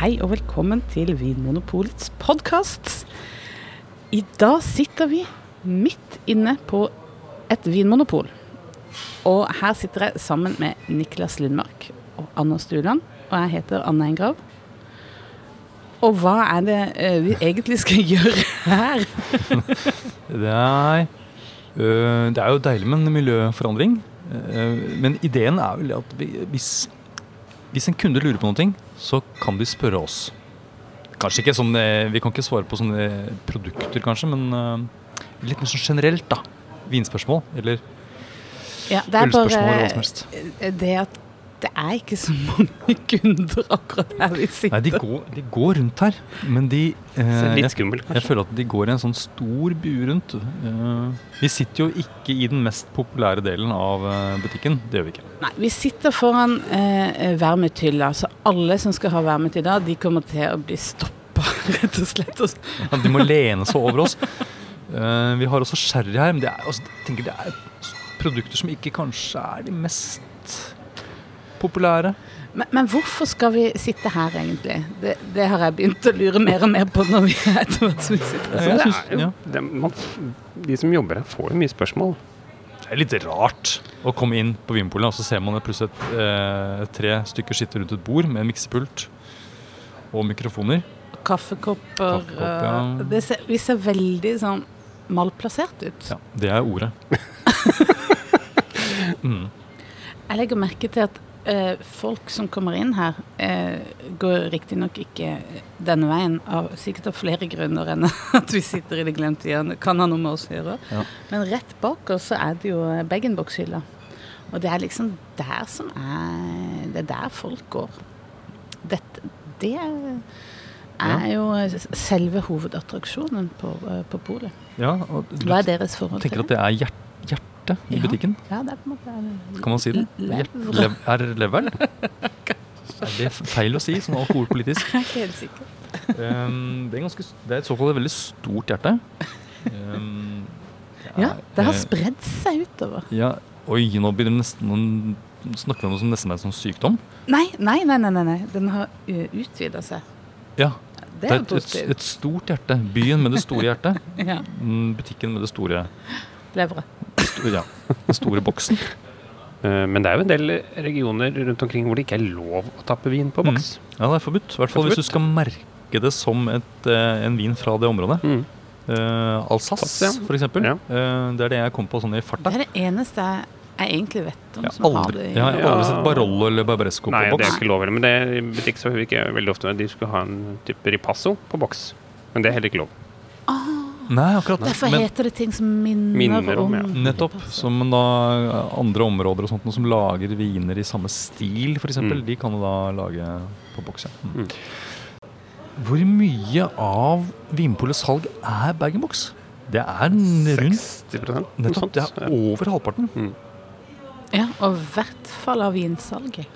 Hei og velkommen til Vinmonopolets podkast. I dag sitter vi midt inne på et vinmonopol. Og her sitter jeg sammen med Niklas Lundmark og Anna Stuland. Og jeg heter Anna Engrav. Og hva er det eh, vi egentlig skal gjøre her? Det er, øh, det er jo deilig med en miljøforandring. øh, men ideen er vel at vi, hvis, hvis en kunde lurer på noe, så kan de spørre oss. Kanskje ikke sånn, øh, Vi kan ikke svare på sånne produkter, kanskje, men øh, litt mer sånn generelt, da. Vinspørsmål. Eller Ja, det er ølspørsmål, eller hva som helst. det at det er ikke så mange kunder akkurat her vi sitter. Nei, de går, de går rundt her, men de Så øh, litt jeg, kanskje? jeg føler at de går i en sånn stor bue rundt. Eh, vi sitter jo ikke i den mest populære delen av øh, butikken. Det gjør vi ikke. Nei, vi sitter foran eh, Vermetylla, så alle som skal ha vermet i dag, de kommer til å bli stoppa, rett og slett. Ja, de må lene seg over oss. Eh, vi har også sherry her, men det er, altså, jeg tenker det er produkter som ikke kanskje er de mest populære. Men, men hvorfor skal vi sitte her, egentlig? Det, det har jeg begynt å lure mer og mer på når vi etter hvert som vi sitter Ja, her. jeg det er jo, det, man, de som jobber her, får jo mye spørsmål. Det er litt rart å komme inn på Vinpolet, og så ser man plutselig et, eh, tre stykker sitte rundt et bord med en miksepult og mikrofoner. Kaffekopper Kaffekopp, ja. det ser, Vi ser veldig sånn malplassert ut. Ja, det er ordet. mm. Jeg legger merke til at eh, folk som kommer inn her, eh, går riktignok ikke denne veien, av, sikkert av flere grunner enn at vi sitter i det glemte hjørnet. Kan ha noe med oss å gjøre. Ja. Men rett bak oss så er det jo bag-in-box-hylla. Og det er liksom der som er Det er der folk går. Dette, det er jo selve hovedattraksjonen på, eh, på polet. Ja, Hva er deres forhold tenker til at det er hjertet i Ja. butikken? Ja, det er på en måte Kan man si det? Lev, er leveren? Er det feil å si som alkoholpolitisk? Jeg er ikke helt sikker. Um, det, er ganske, det er et såkalt veldig stort hjerte. Um, Ja, det har eh, spredd seg utover. Ja, oi, nå begynner det nesten snakker vi om noe som nesten er en sånn sykdom. Nei, nei, nei, nei, nei, den har utvida seg. Ja, Det det er er et, et, et stort hjerte. Byen med det store hjertet. Ja, Mm, Butikken med det store, levre. Ja, den store boksen. Eh, Men det er jo en del regioner rundt omkring hvor det ikke er lov å tappe vin på boks. Ja, det er forbudt. I hvert fall hvis du skal merke det som et, eh, en vin fra det området. Mm. Uh, Alsace, ja. for eksempel. Ja. Uh, det er det jeg kom på sånn i farta. Det er det eneste jeg, egentlig vet om Jeg som har har det. i- jeg har Ja. aldri sett Barollo eller Barbaresco Nei, på det er ikke lov. Men det er i butikk så hører vi ikke veldig ofte de skulle ha en type ripasso på boks. Men det er heller ikke lov. Nei, akkurat. Derfor Men heter det ting som minner, Minner om, ja. nettopp, som da andre områder og sånt som lager viner i samme stil, f.eks., Mm. de kan du da lage på boks. Mm. Mm. Hvor mye av Vinpolets salg er bag-in-box? Det er rundt 60 Nettopp. Det er over halvparten. Mm. Ja, og i hvert fall av vinsalget.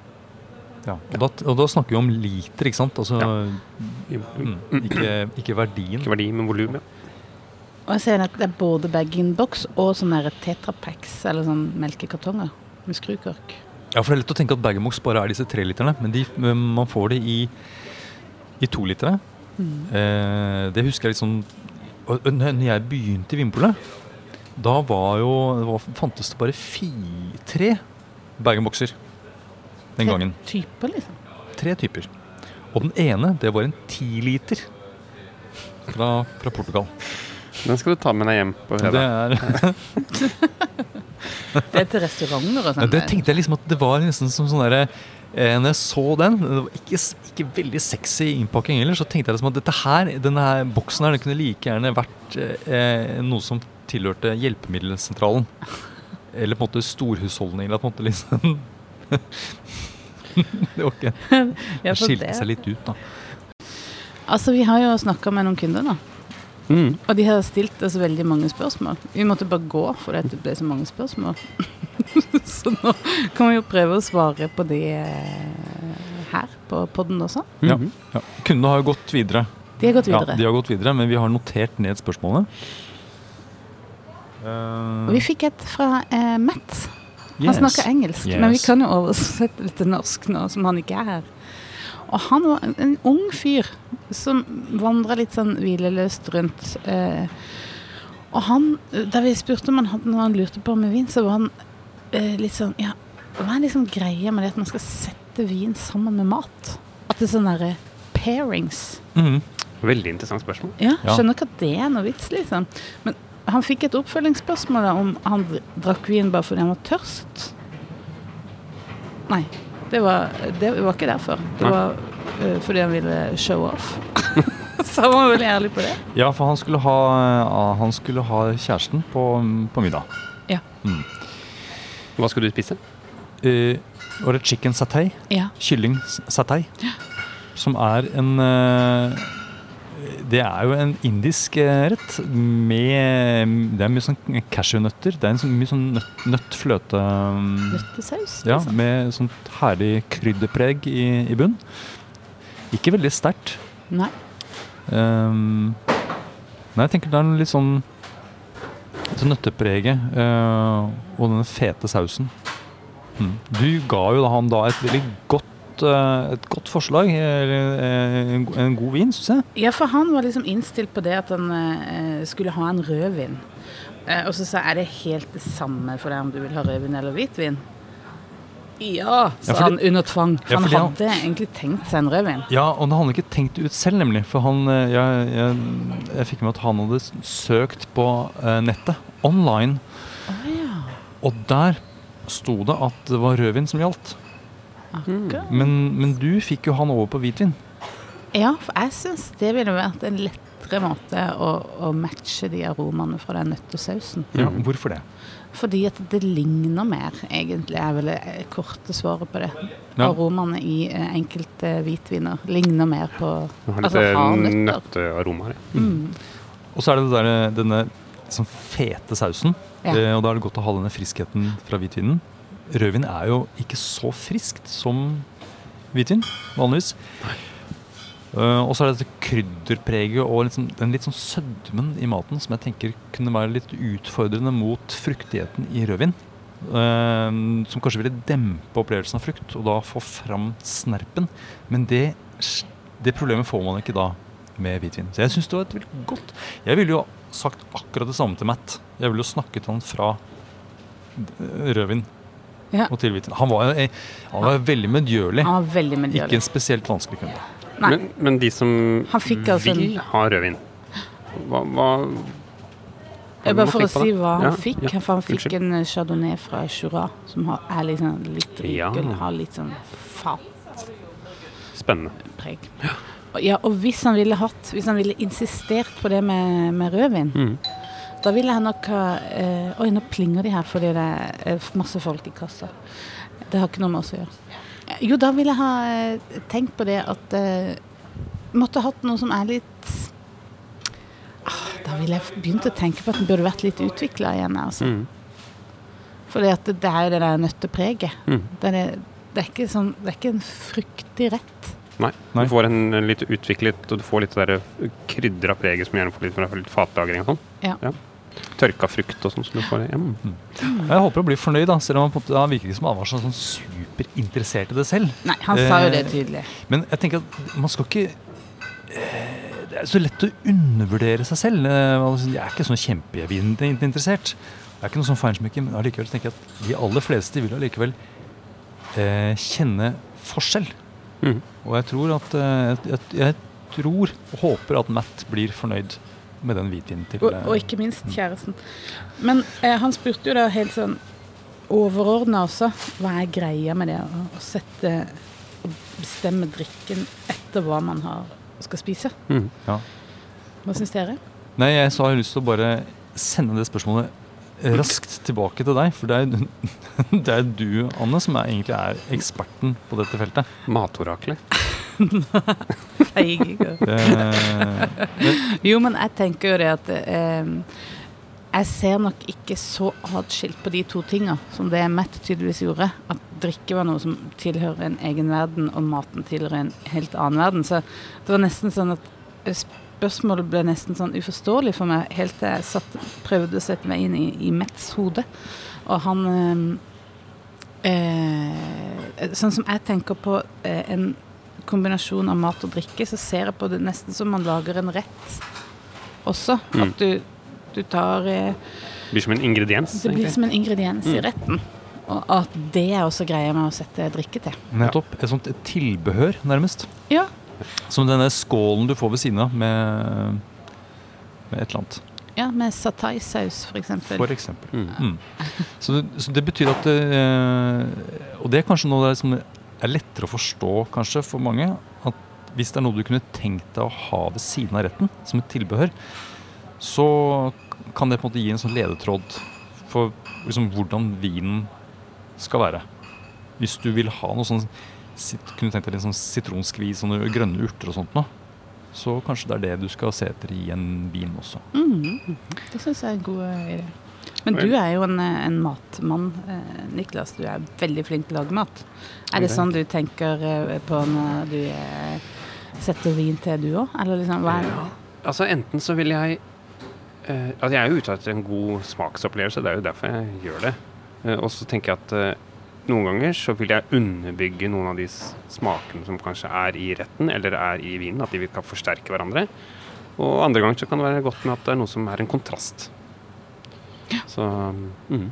Ja. Og, da, og da snakker vi om liter, ikke sant? Altså, Ja. mm, ikke, ikke verdien. Ikke verdi, men volum, ja. Og jeg ser at det er både bag-in-box og sånne tetrapacks, eller sånn melkekartonger med skrukork. Ja, for det er lett å tenke at bag-in-box bare er disse treliterne, men de, men man får det i, i tolitere. Mm. Eh, det husker jeg litt sånn Når jeg begynte i Vinpolet, da var jo var, fantes det bare fi, tre bag-in-boxer den gangen. Tre Typer, liksom. Tre typer. Og den ene, det var en tiliter fra, fra Portugal. Den skal du ta med deg hjem på Det, er, Det er til restauranter og sånn. det tenkte jeg liksom at det var nesten som sånn derre eh, Når jeg så den, det var ikke, ikke veldig sexy innpakking heller, så tenkte jeg liksom at dette her, denne her boksen her, den kunne like gjerne vært eh, noe som tilhørte hjelpemiddelsentralen. Eller på en måte storhusholdning. Eller på en måte liksom Det var ikke Det skilte seg litt ut, da. Altså, vi har jo snakka med noen kunder, da. Mm. Og de har stilt oss veldig mange spørsmål. Vi måtte bare gå fordi det ble så mange spørsmål. så nå kan vi jo prøve å svare på det eh, her på podden også. Ja. -hmm. Ja. Kundene har jo gått videre. De har gått videre. Ja, de har gått videre, men vi har notert ned spørsmålene. Uh, vi fikk et fra uh, Matt. Han yes. snakker engelsk, men vi kan jo oversette det til norsk nå som han ikke er her. Og han var en, en ung fyr som vandra litt sånn hvileløst rundt. Eh, og han, da vi spurte om han hadde noe han lurte på med vin, så var han eh, litt sånn Ja, hva er liksom greia med det at man skal sette vin sammen med mat? At det er sånne derre pairings. Mhm. Veldig interessant spørsmål. Ja, Ja. skjønner ikke at det er noe vits, liksom. Men han fikk et oppfølgingsspørsmål da, om han drakk vin bare fordi han var tørst. Nei, det var, det var ikke derfor. Det Nei. var uh, fordi han ville show off. Så han var veldig ærlig på det. Ja, for han skulle ha, uh, han skulle ha kjæresten på, på middag. Ja. Mm. Hva skulle du spise? Uh, var det chicken satay? Ja. Kylling satay. satay. Som er en eh, Det er jo en indisk eh, rett med Det er mye sånn cashewnøtter. Det er en sånn, mye sånn nøtt, nøtt fløte mm, Nøttesaus. Ja, liksom. med sånt herlig krydderpreg i, i bunn. Ikke veldig sterkt. Nei. Um, nei, jeg tenker det er litt sånn Så nøttepreget uh, og denne fete sausen. Mm. Du ga jo da han da et veldig godt, eh, et godt forslag. Eh, en, en god vin, syns jeg. Ja, for han var liksom innstilt på det at han eh, skulle ha en rødvin. Og så sa jeg er det helt det samme for deg om du vil ha rødvin eller hvitvin. Ja, sa Ja, han under tvang. For Ja, han fordi han- hadde egentlig tenkt seg en rødvin. Ja, og han hadde ikke tenkt det ut selv, nemlig. For han, jeg, jeg, jeg fikk med at han hadde søkt på nettet, online, Oh, ja. og der sto det at det var rødvin som gjaldt. Men, men du fikk jo han over på hvitvin. Ja, for jeg syns det ville vært en lettere måte å, å matche de aromaene fra den nøttesausen. Ja, hvorfor det? Fordi at det ligner mer, egentlig, er vel det korte svaret på det. Ja. Aromaene i eh, enkelte hvitviner ligner mer på Du har litt Altså, nøttearoma her, ja. mm. Og så er det det der, denne sånn fete sausen. Ja. Eh, og da er det godt å ha denne friskheten fra hvitvinen. Rødvin er jo ikke så friskt som hvitvin, vanligvis. Uh, og så er det dette krydderpreget og liksom, den litt sånn sødmen i maten som jeg tenker kunne være litt utfordrende mot fruktigheten i rødvin. Uh, som kanskje ville dempe opplevelsen av frukt, og da få fram snerpen. Men det, det problemet får man ikke da med hvitvin. Så jeg syns det var et veldig godt Jeg ville jo sagt akkurat det samme til Matt. Jeg ville jo snakket han fra rødvin Ja. og. Han var, eh, han var veldig medgjørlig. Han var veldig Ikke en spesielt vanskelig kunde. Nei. Men, men de som Han fikk altså en- vil ha rødvin, hva, hva Ja, bare for å si hva han Ja, fikk. ja, For han fikk unnskyld. en eh, chardonnay fra Jura, som har, er liksom litt Ja. rykel, har litt sånn fat Spennende. Og Ja, og hvis han ville hatt Hvis han ville insistert på det med, med rødvin, Mm. Da ville jeg nok ha eh, Oi, nå plinger de her fordi det er masse folk i kassa. Det har ikke noe med oss å gjøre. Jo, da ville jeg ha eh, tenkt på det at eh, Måtte hatt noe som er litt ah, Da ville jeg begynt å tenke på at den burde vært litt utvikla igjen. Altså. Mm. Fordi at det, det er jo det der nøttepreget. Mm. Det er, det, er ikke sånn, det er ikke en fruktig rett. Nei. Nei. Du får en, en litt utviklet, og du får litt det krydra preget som gjerne får litt, fra litt fatlagring og sånn. Ja. Tørka frukt og sånn som du får. hjem. mm. Jeg håper å bli fornøyd, da, selv om han på han virker ikke som han var så sånn superinteressert i det selv. Nei, han sa jo Eh, det tydelig. Men jeg tenker at man skal ikke eh, Det er så lett å undervurdere seg selv. Eh, Jeg er ikke sånn kjempeinteressert. Jeg er ikke noe sånn feinschmecker, men allikevel tenker jeg at de aller fleste vil allikevel eh, kjenne forskjell. Mm. Og jeg tror at eh, jeg, jeg tror og håper at Matt blir fornøyd med den hvitvinen til Og, og ikke minst kjæresten. Men eh, han spurte jo da helt sånn overordna også hva er greia med det å, å sette å bestemme drikken etter hva man har, skal spise. Mm. ja. Hva syns dere? Nei, jeg så har jeg lyst til å bare sende det spørsmålet raskt tilbake til deg. For det er, det er du, Anne, som er, egentlig er eksperten på dette feltet. Matoraklet. Jeg ikke. Jo, men jeg tenker jo det at eh, jeg ser nok ikke så atskilt på de to tinga som det Matt tydeligvis gjorde. At drikke var noe som tilhører en egen verden, og maten tilhører en helt annen verden. Så det var nesten sånn at spørsmålet ble nesten sånn uforståelig for meg, helt til jeg satt, prøvde å sette meg inn i, i Metts hode. Og han eh, eh, Sånn som jeg tenker på eh, en kombinasjon av mat og drikke, så ser jeg på det nesten som man lager en rett også. Mm. At du, du tar eh, Det blir som en ingrediens. Det blir egentlig. som en ingrediens i Mm. retten. Og at det er også greia med å sette drikke til. Nettopp. Et sånt tilbehør, nærmest. Ja. Som denne skålen du får ved siden av med, med et eller annet. Ja, med satai saus for eksempel. For eksempel. Mm. Mm. Så, det, så det betyr at det, Og det er kanskje noe der som er lettere å forstå kanskje for mange. At hvis det er noe du kunne tenkt deg å ha ved siden av retten, som et tilbehør, så kan det på en måte gi en sånn ledetråd for liksom, hvordan vinen skal være. Hvis du vil ha noe sånn Kunne tenkt deg litt sånn sitronskvis og noen grønne urter og sånt noe. Så kanskje det er det du skal se etter i en vin også. Mm, Det syns jeg er en god eh, idé. Men du er jo en, eh, en matmann, eh, Niklas. Du er veldig flink til å lage mat. Er det sånn du tenker eh, på når du setter vin til, du òg? Eller liksom, hva er det? Altså, enten så vil jeg eh, Altså, jeg er jo ute etter en god smaksopplevelse, det er jo derfor jeg gjør det. Eh, og så tenker jeg at eh, noen ganger så vil jeg underbygge noen av de smakene som kanskje er i retten eller er i vinen, at de kan forsterke hverandre. Og andre ganger så kan det være godt med at det er noe som er en kontrast. Så mm,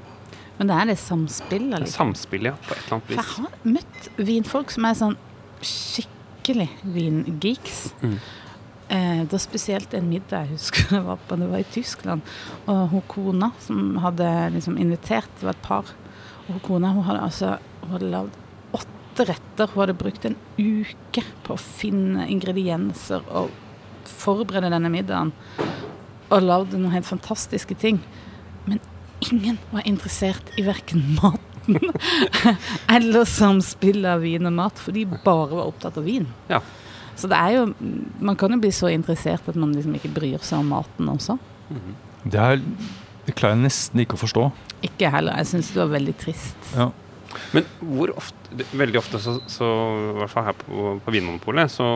Men det er det samspillet, det er liksom. samspill, ja, på et eller annet For jeg har møtt vinfolk som er sånn skikkelig vingeeks. Mm. Eh, det var spesielt en middag jeg husker jeg var på, det var i Tyskland. Og hun kona som hadde liksom invitert, det var et par. Og hun kona hun hadde altså hun hadde lagd åtte retter. Hun hadde brukt en uke på å finne ingredienser og forberede denne middagen. Og lagd noen helt fantastiske ting. Men ingen var interessert i verken maten eller samspillet av vin og mat, for de bare var opptatt av vin. Ja. Så det er jo Man kan jo bli så interessert at man liksom ikke bryr seg om maten også. Mhm. Det, er, det klarer jeg nesten ikke å forstå. Ikke heller. Jeg syns det var veldig trist. Ja. Men hvor ofte Veldig ofte, så, så i hvert fall her på, på Vinmonopolet, så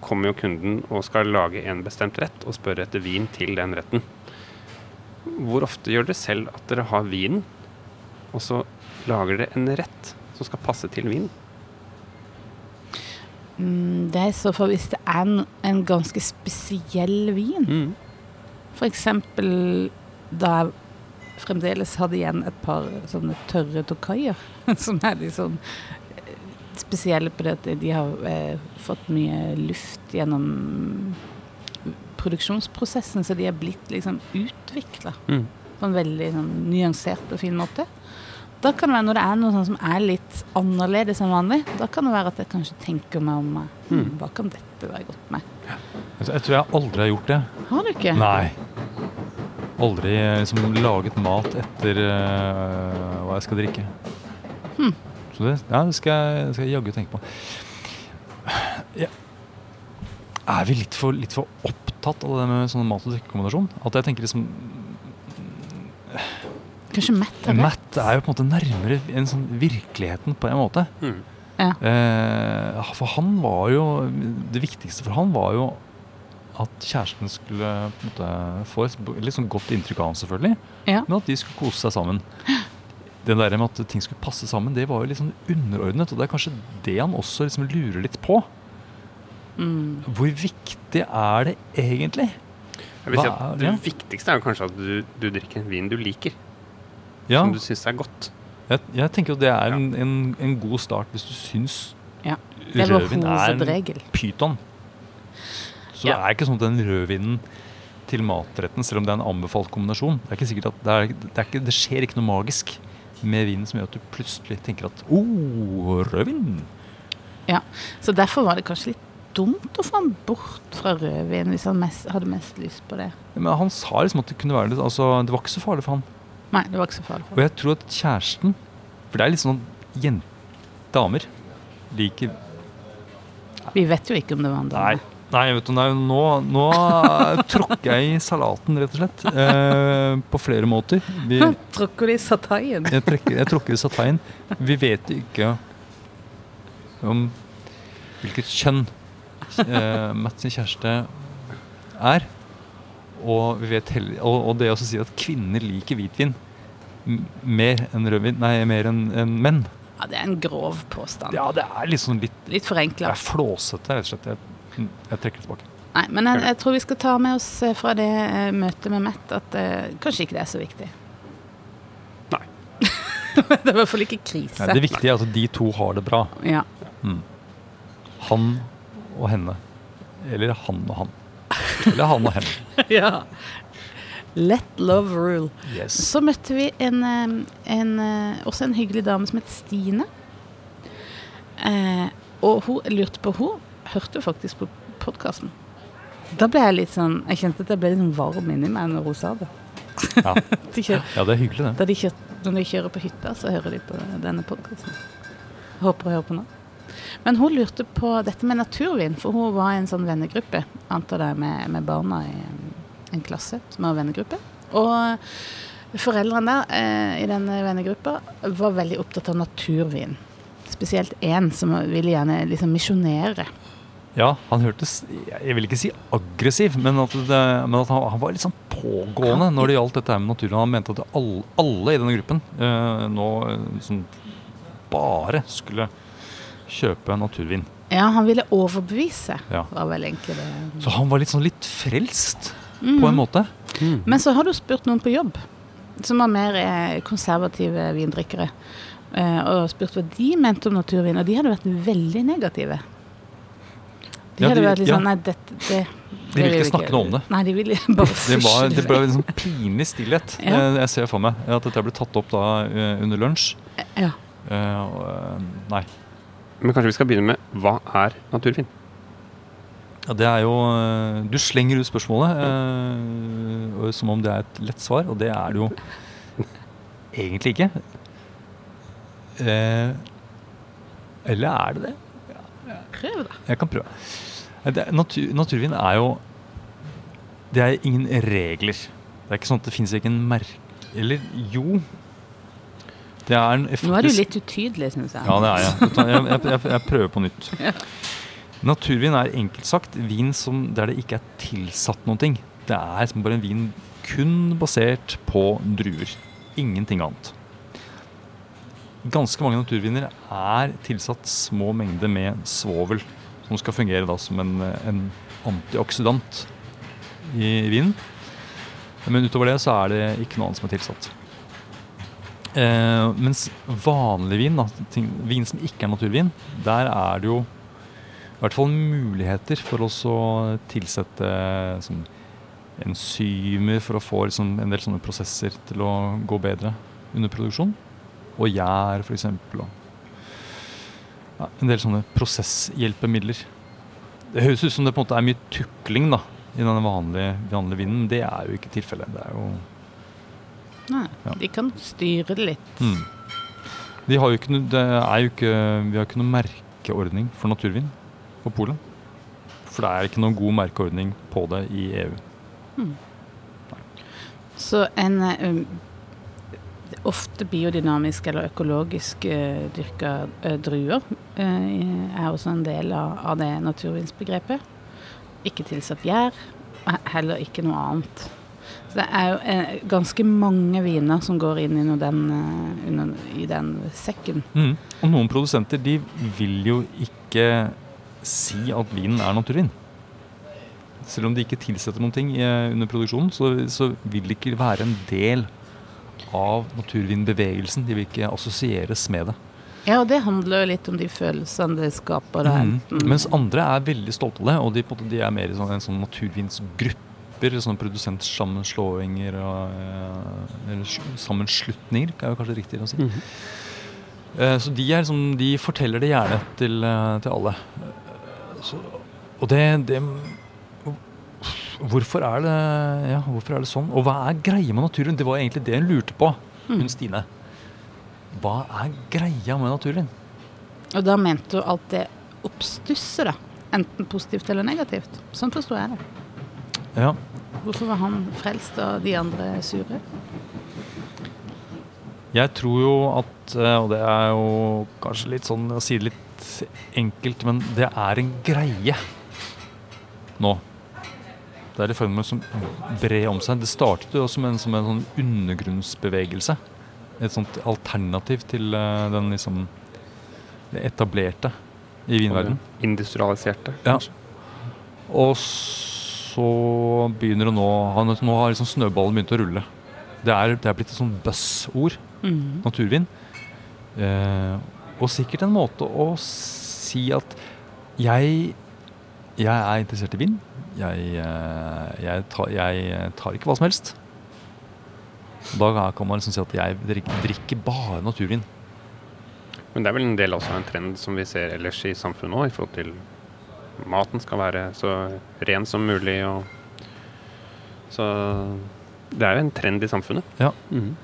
kommer jo kunden og skal lage en bestemt rett og spør etter vin til den retten. Hvor ofte gjør dere selv at dere har vinen, og så lager dere en rett som skal passe til vinen? Mm, det er i så fall hvis det er en, en ganske spesiell vin. Mm. For eksempel da jeg fremdeles hadde igjen et par sånne tørre tokaier, som er litt sånn eh, spesielle på det at de har eh, fått mye luft gjennom produksjonsprosessen, så de er blitt liksom utvikla Mm. på en veldig sånn, nyansert og fin måte. Da kan det være når det er noe sånn som er litt annerledes enn vanlig, da kan det være at jeg kanskje tenker meg om eh, Mm. hm, hva kan dette være godt med? Altså, Jeg tror jeg aldri har gjort det. Har du ikke? Nei. Aldri eh, liksom, laget mat etter uh, hva jeg skal drikke. Hmm. Så det, ja, det skal jeg, jeg jaggu tenke på. Ja. Er vi litt for, litt for opptatt av det med sånn mat- og drikkekombinasjon? At jeg tenker liksom Kanskje Matt er? Matt er jo på en måte nærmere en sånn virkeligheten på en måte. Mm. Ja. Eh, for han var jo Det viktigste for han var jo at kjæresten skulle på en måte få et litt sånn godt inntrykk av han, selvfølgelig. Ja. Men at de skulle kose seg sammen. Det der med at ting skulle passe sammen, det var jo litt sånn underordnet. Og det er kanskje det han også liksom lurer litt på. Mm. Hvor viktig er det egentlig? Jeg vil si at Det viktigste er jo kanskje at du, du drikker en vin du liker, Ja, som du syns er godt. jeg, jeg tenker jo det er en, en, en god start hvis du syns Ja. Rødvin er en pyton. Så Ja. det er ikke sånn at den rødvinen til matretten, selv om det er en anbefalt kombinasjon Det er ikke sikkert at det, er, det, er ikke, det skjer ikke noe magisk med vinen som gjør at du plutselig tenker at oh, rødvin. Ja, Så derfor var det kanskje litt dumt å få han bort fra rødvin hvis han mest, hadde mest lyst på det. Men han sa liksom at det kunne være litt Altså, det var ikke så farlig for han. Nei, det var ikke så farlig for han. Og jeg tror at kjæresten For det er litt sånn at damer liker Vi vet jo ikke om det var en Nei, dame. nei vet du, nei, nå, nå tråkker jeg i salaten, rett og slett. Eh, på flere måter. Vi, Tråkker de i sataien? jeg, trekker, jeg tråkker i sataien. Vi vet ikke om hvilket kjønn eh, Matt sin kjæreste er. Og, vi vet heller, og, og det å si at kvinner liker hvitvin mer enn rødvin Nei, mer enn en menn. Ja, det er en grov påstand. Ja, det er liksom litt Litt Det forenkla. er flåsete, rett og slett. Jeg, jeg trekker det tilbake. Nei, men jeg, jeg tror vi skal ta med oss eh, fra det eh, møtet med Matt at uh, kanskje ikke det er så viktig. Nei. det er i hvert fall ikke krise. Nei, det viktige er at de to har det bra. Ja. Mm. Han og henne. Eller han og han. Eller han og henne. ja. Let love rule. Yes. Så møtte vi en, en, eh, også en hyggelig dame som het Stine. Eh, og hun lurte på Hun hørte faktisk på podkasten. Da ble jeg litt sånn Jeg kjente at jeg ble litt sånn varm inni meg når hun sa det. Ja. De kjører, ja, det er hyggelig, det. de kjører, når de kjører på hytta, så hører de på denne podkasten. Håper å høre på nå. Men hun lurte på dette med naturvin, for hun var i en sånn vennegruppe, antar jeg, med, med barna i en klasse som har vennegruppe. Og foreldrene der eh, i denne vennegruppa var veldig opptatt av naturvin. Spesielt én som ville gjerne liksom misjonere. Ja, han hørtes Jeg vil ikke si aggressiv, men at, det, men at han, han var litt sånn pågående når det gjaldt dette med naturen. Han mente at alle, alle i denne gruppen eh, nå eh, liksom bare skulle kjøpe naturvin. Ja, han ville overbevise, Ja. var vel egentlig det. Så han var litt sånn litt frelst, mm. på en måte. Men så har du spurt noen på jobb som var mer eh, konservative vindrikkere, eh, og spurt hva de mente om naturvin, og de hadde vært veldig negative. De Ja, hadde de- vært litt ja. sånn Nei, dette det, De ville ikke snakke noe om det. Nei, de ville bare Det, var, det ble en sånn pinlig stillhet. Ja. Eh, Jeg ser for meg at dette ble tatt opp da under lunsj. Ja. Uh, eh, Nei. Men kanskje vi skal begynne med hva er naturvin? Ja, det er jo eh, Du slenger ut spørsmålet eh, som om det er et lett svar, og det er det jo egentlig ikke. Eh, eller er det det? Prøv, da. Jeg kan prøve. Eh, er- natur, naturvin er jo Det er ingen regler. Det er ikke sånn at det fins ikke en merke Eller jo. Er faktisk... Nå er du litt utydelig, syns jeg. ja, det er jeg. Jeg, jeg, jeg, prøver på nytt. Naturvin er enkelt sagt vin som, der det ikke er tilsatt ting. Det er som bare en vin kun basert på druer. Ingenting annet. Ganske mange naturviner er tilsatt små mengder med svovel, som skal fungere da som en, en antioksidant i vinen. Men utover det så er det ikke noe annet som er tilsatt. Eh, mens vanlig vin, da, ting, vin som ikke er naturvin, der er det jo i hvert fall muligheter for å tilsette sånn, enzymer for å få liksom, en del sånne prosesser til å gå bedre under produksjon. Og gjær, f.eks. Og ja, en del sånne prosesshjelpemidler. Det høres ut som det på en måte er mye tukling da, i denne vanlige, vanlige vinen, men det er jo ikke tilfellet. Det er jo Nei, Ja. De kan styre det litt. Mm. Vi har jo ikke, det er jo ikke, vi har ikke noen merkeordning for naturvin på polet. For det er ikke noen god merkeordning på det i EU. EU. Så en um, ofte biodynamisk eller økologisk uh, dyrka uh, druer uh, er også en del av, av det naturvinsbegrepet. Ikke tilsatt gjær, heller ikke noe annet. Så det er jo eh, ganske mange viner som går inn under den, eh, under, i den sekken. Mm. Og noen produsenter de vil jo ikke si at vinen er naturvin. Selv om de ikke tilsetter noen ting eh, under produksjonen, så, så vil det ikke være en del av naturvinbevegelsen. De vil ikke assosieres med det. Ja, og det handler jo litt om de følelsene det skaper. Mm. Mens andre er veldig stolte av det, og de, på de er mer i sånn, en sånn naturvinsgrupper. Sånne produsentsammenslåinger og eh, Eller sammenslutninger, er jo kanskje riktigere å si. Mm -hmm. Så de, er liksom, de forteller det gjerne til, eh, til alle. Så, og det, det hvorfor er, det, ja, hvorfor er det sånn? Og hva er greia med naturen? Det var egentlig det hun lurte på, hun Mm. Stine. Hva er greia med naturen? Og da mente du alt det oppstusset, da. Enten positivt eller negativt. Sånn forstår jeg det. Ja, Hvorfor var han frelst og de andre sure? Jeg tror jo at, eh, og det er jo kanskje litt sånn å si det litt enkelt, men det er en greie nå. Det er i ferd med å som bre om seg. Det startet jo som en, som en sånn undergrunnsbevegelse. Et sånt alternativ til eh, den liksom det etablerte i vinverden. Industrialiserte, Ja. kanskje. Og så begynner det nå han- Nå har liksom snøballen begynt å rulle. Det er, det er blitt et sånn buzzord. Mm. Naturvin. Eh, og sikkert en måte å si at jeg, jeg er interessert i vin. Jeg, eh, jeg, tar, jeg tar ikke hva som helst. Da kan man liksom si at jeg drikker, drikker bare naturvin. Men det er vel en del også av en trend som vi ser ellers i samfunnet òg, i forhold til maten skal være så ren som mulig og Så det er jo en trend i samfunnet. Ja. Mm.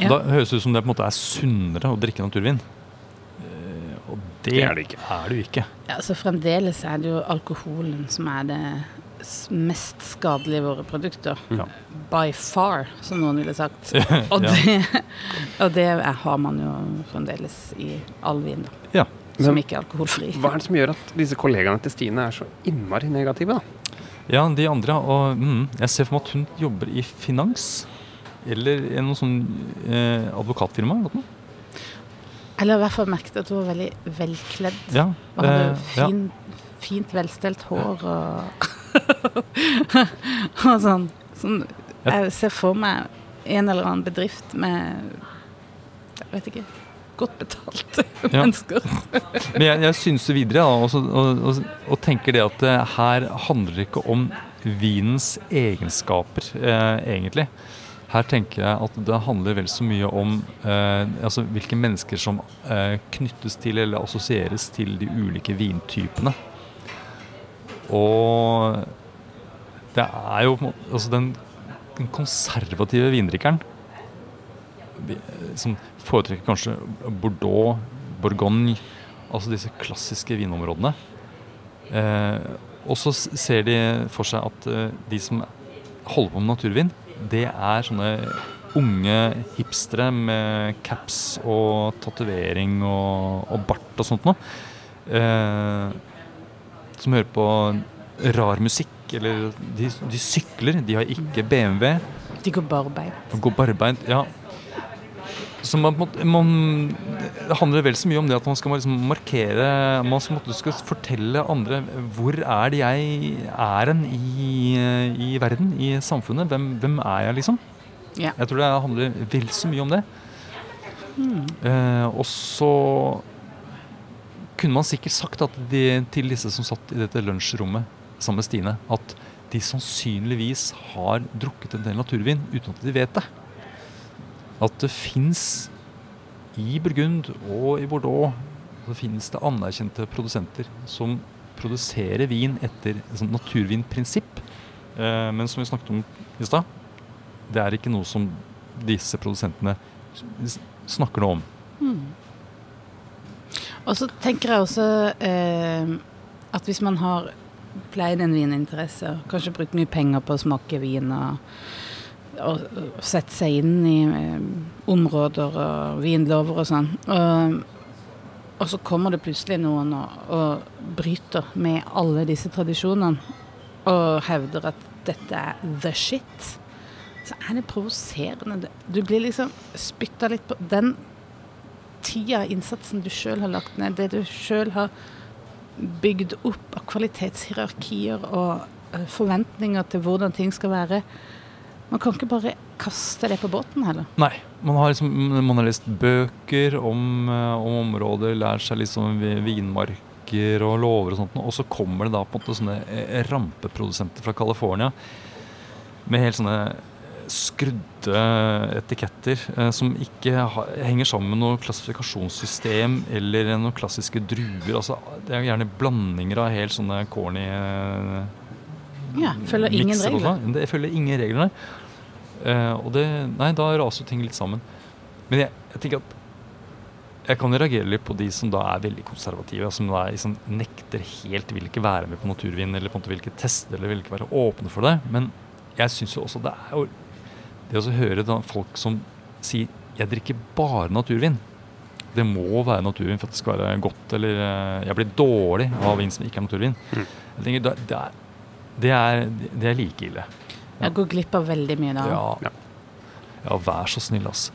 Ja. Da høres det ut som det på en måte er sunnere å drikke naturvin. Eh, og det, Det er det ikke. er det jo ikke. Ja, så fremdeles er det jo alkoholen som er det mest skadelige i våre produkter. Ja. By far, som noen ville sagt. Og Ja. det, og det er, har man jo fremdeles i all vin, da. Ja. Som Men ikke er alkoholfri. Hva er det som gjør at disse kollegaene til Stine er så innmari negative, da? Ja, de andre Og mm, jeg ser for meg at hun jobber i finans. Eller i noe sånn eh, advokatfirma. Eller noe. Eller i hvert fall merket at hun var veldig velkledd. Ja, Og hadde eh, ja. fint velstelt hår og Og sånn. sånn. Jeg ser for meg en eller annen bedrift med Jeg vet ikke godt betalte mennesker. Men jeg, jeg synser videre, da, og, og, og, og tenker det at eh, her handler det ikke om vinens egenskaper, eh, egentlig. Her tenker jeg at det handler vel så mye om eh, altså hvilke mennesker som eh, knyttes til eller assosieres til de ulike vintypene. Og det er jo altså den, den konservative vindrikkeren som foretrekker kanskje Bordeaux, Bourgogne, altså disse klassiske vinområdene. Eh, og så ser de for seg at eh, de som holder på med naturvin, det er sånne unge hipstere med caps og tatovering og, og bart og sånt noe. Eh, som hører på rar musikk, eller de, de sykler. De har ikke BMW. De går barbeint. Å gå barbeint, ja. Så man, man, det handler vel så mye om det at man skal liksom markere Man skal, skal fortelle andre hvor er det jeg er en i, i verden, i samfunnet. Hvem, hvem er jeg, liksom? Ja. Jeg tror det handler vel så mye om det. Eh, og så kunne man sikkert sagt at de, til disse som satt i dette lunsjrommet sammen med Stine, at de sannsynligvis har drukket en del naturvin uten at de vet det. At det fins i Burgund og i Bordeaux så finnes det anerkjente produsenter som produserer vin etter et naturvinprinsipp. Eh, men som vi snakket om i stad, det er ikke noe som disse produsentene snakker noe om. Og så tenker jeg også eh, at hvis man har pleid en vininteresse, kanskje brukt mye penger på å smake vin og, og, og sette seg inn i eh, områder og vinlover og sånn, og, og så kommer det plutselig noen og, og bryter med alle disse tradisjonene og hevder at dette er the shit, så er det provoserende. Du blir liksom spytta litt på den tida, innsatsen du sjøl har lagt ned, det du sjøl har bygd opp av kvalitetshierarkier og eh, forventninger til hvordan ting skal være. Man kan ikke bare kaste det på båten heller. Nei. Man har, liksom, man har lest bøker om, eh, om områder, lært seg liksom vi- vinmarker og lover og sånt, og så kommer det da på en måte sånne eh, rampeprodusenter fra California med helt sånne skrudde etiketter eh, som ikke ha, henger sammen med noe klassifikasjonssystem eller noen klassiske druer. Altså, det er gjerne blandinger av helt sånne corny eh, Ja, følger ingen regler. sånn. Det følger ingen regler, nei. Eh, og det, nei, da raser ting litt sammen. Men jeg, jeg tenker at jeg kan reagere litt på de som da er veldig konservative, som da liksom, nekter helt, vil ikke være med på naturvin, eller på en måte vil ikke teste, eller vil ikke være åpne for det. Men jeg syns jo også det er jo Det å høre da folk som sier 'jeg drikker bare naturvin', det må være naturvin for at det skal være godt, eller eh, 'jeg blir dårlig av vin som ikke er naturvin'. Mm. Jeg tenker, det, er, det, er, det er like ille. Jeg går glipp av veldig mye da. Ja. Ja. vær så snill, ass.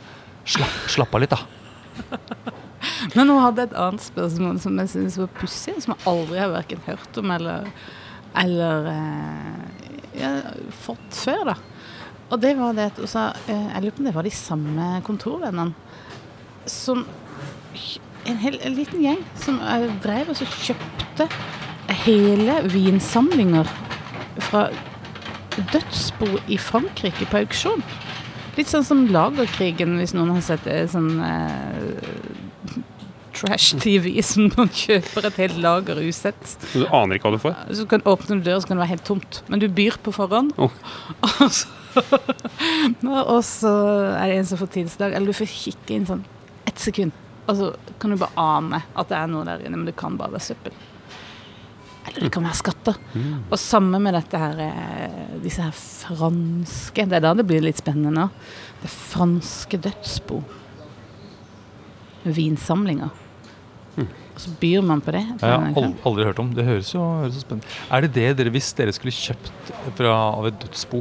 Slapp, slapp av litt, da. Men hun hadde et annet spørsmål som jeg synes var pussig, som jeg aldri har verken hørt om eller, eller eh, ja, fått før. da. Og det var det at hun sa eh, Jeg lurer på om det var de samme kontorvennene som En, hel, en liten gjeng som eh, drev og så kjøpte hele vinsamlinger fra dødsbo i Frankrike på auksjon. Litt sånn som Lagerkrigen, hvis noen har sett det. Sånn eh, trash-TV som noen kjøper et helt lager usett. Så du aner ikke hva du får? Så kan du åpne døra, så kan det være helt tomt. Men du byr på forhånd. Oh. Og, så, og så er det en som får tidslag Eller du får kikke inn sånn ett sekund. Og så kan du bare ane at det er noe der inne, men det kan bare være søppel. Det kan være skatter. Mm. Og sammen med dette her, eh, disse her franske Det er da det blir litt spennende nå. Det franske dødsbo. Vinsamlinger. Og så byr man på det. Jeg har aldri, hørt om. Det høres jo, høres jo spennende Er det det dere, hvis dere skulle kjøpt fra, av et dødsbo